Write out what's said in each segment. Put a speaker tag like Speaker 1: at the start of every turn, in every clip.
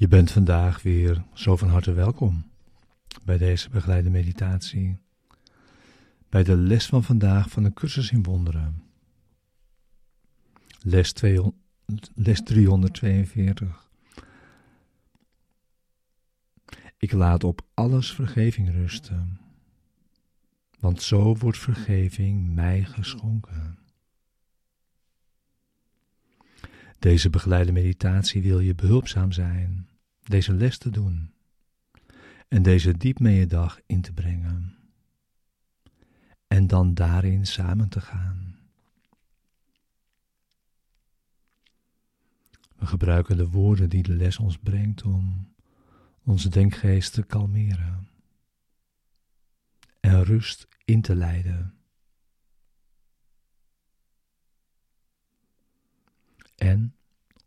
Speaker 1: Je bent vandaag weer zo van harte welkom bij deze begeleide meditatie. Bij de les van vandaag van de cursus in wonderen. Les, 200, les 342. Ik laat op alles vergeving rusten, want zo wordt vergeving mij geschonken. Deze begeleide meditatie wil je behulpzaam zijn deze les te doen en deze diep dag in te brengen en dan daarin samen te gaan. We gebruiken de woorden die de les ons brengt om onze denkgeest te kalmeren en rust in te leiden. En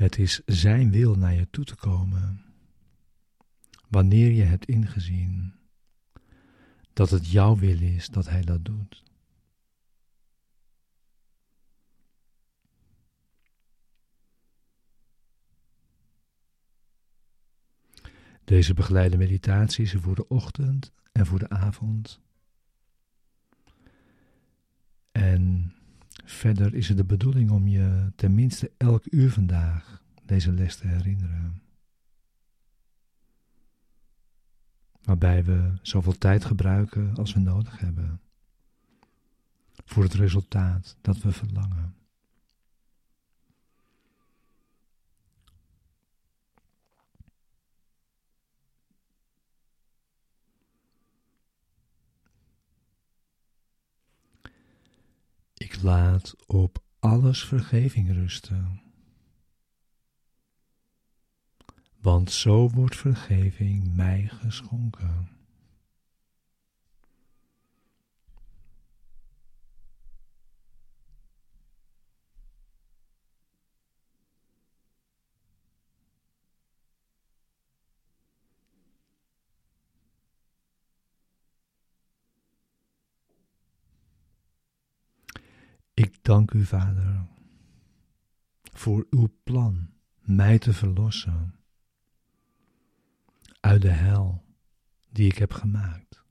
Speaker 1: Het is Zijn wil naar je toe te komen. Wanneer je hebt ingezien dat het jouw wil is dat Hij dat doet. Deze begeleide meditaties voor de ochtend en voor de avond. En Verder is het de bedoeling om je tenminste elk uur vandaag deze les te herinneren. Waarbij we zoveel tijd gebruiken als we nodig hebben voor het resultaat dat we verlangen. Ik laat op alles vergeving rusten. Want zo wordt vergeving mij geschonken. Ik dank u, Vader, voor uw plan mij te verlossen uit de hel die ik heb gemaakt.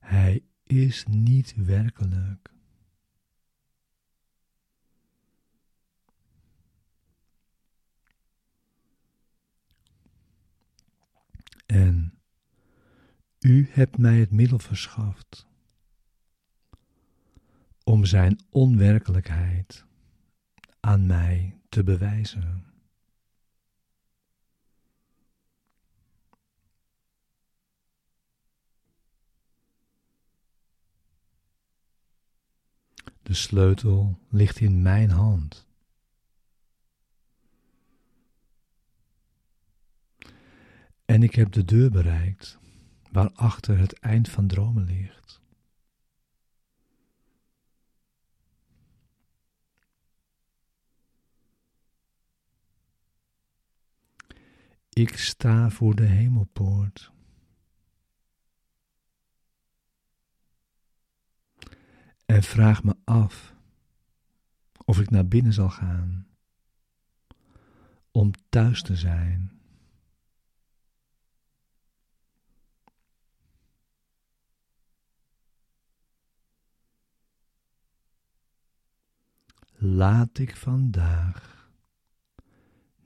Speaker 1: Hij is niet werkelijk. En u hebt mij het middel verschaft om zijn onwerkelijkheid aan mij te bewijzen. De sleutel ligt in mijn hand. En ik heb de deur bereikt waarachter het eind van dromen ligt. Ik sta voor de hemelpoort. En vraag me af of ik naar binnen zal gaan om thuis te zijn. Laat ik vandaag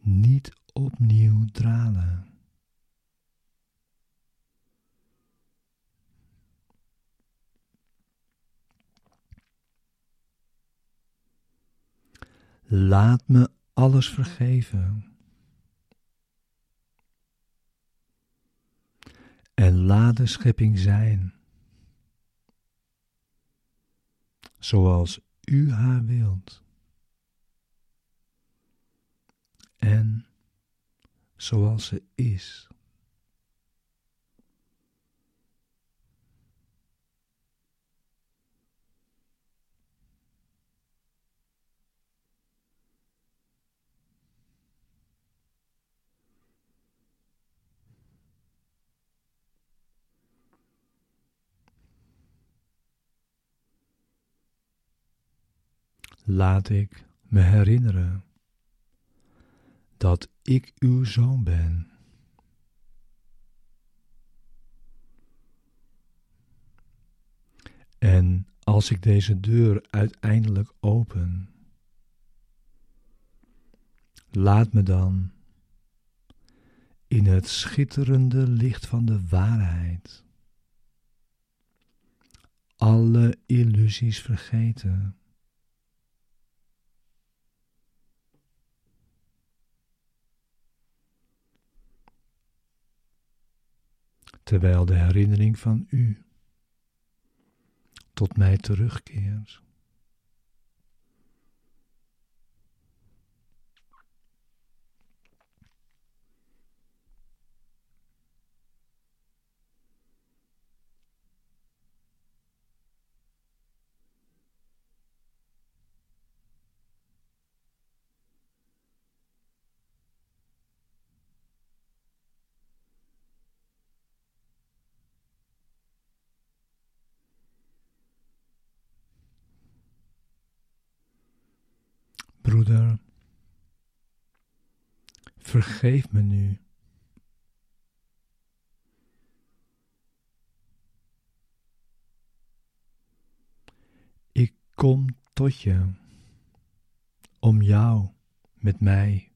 Speaker 1: niet opnieuw dralen. Laat me alles vergeven. En laat de schepping zijn zoals u haar wilt. En zoals ze is. Laat ik me herinneren dat ik uw zoon ben. En als ik deze deur uiteindelijk open, laat me dan in het schitterende licht van de waarheid alle illusies vergeten. Terwijl de herinnering van u tot mij terugkeert. Broeder, vergeef me nu. Ik kom tot je om jou met mij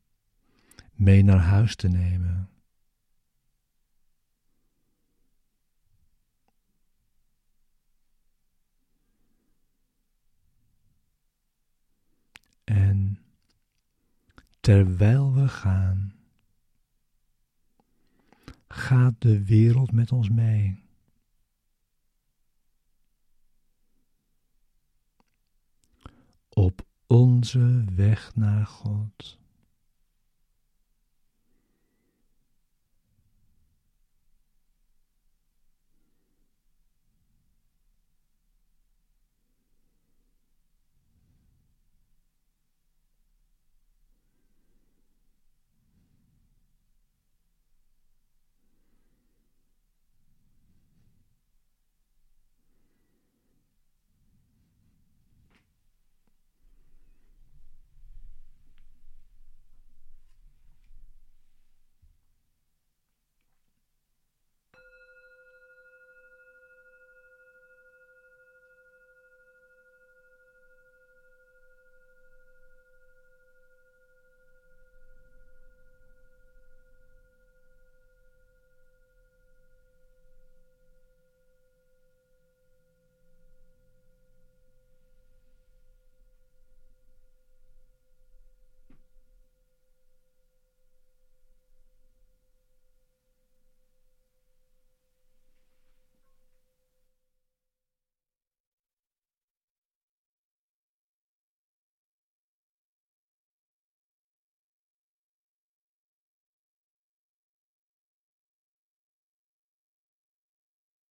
Speaker 1: mee naar huis te nemen. En terwijl we gaan, gaat de wereld met ons mee. Op onze weg naar God.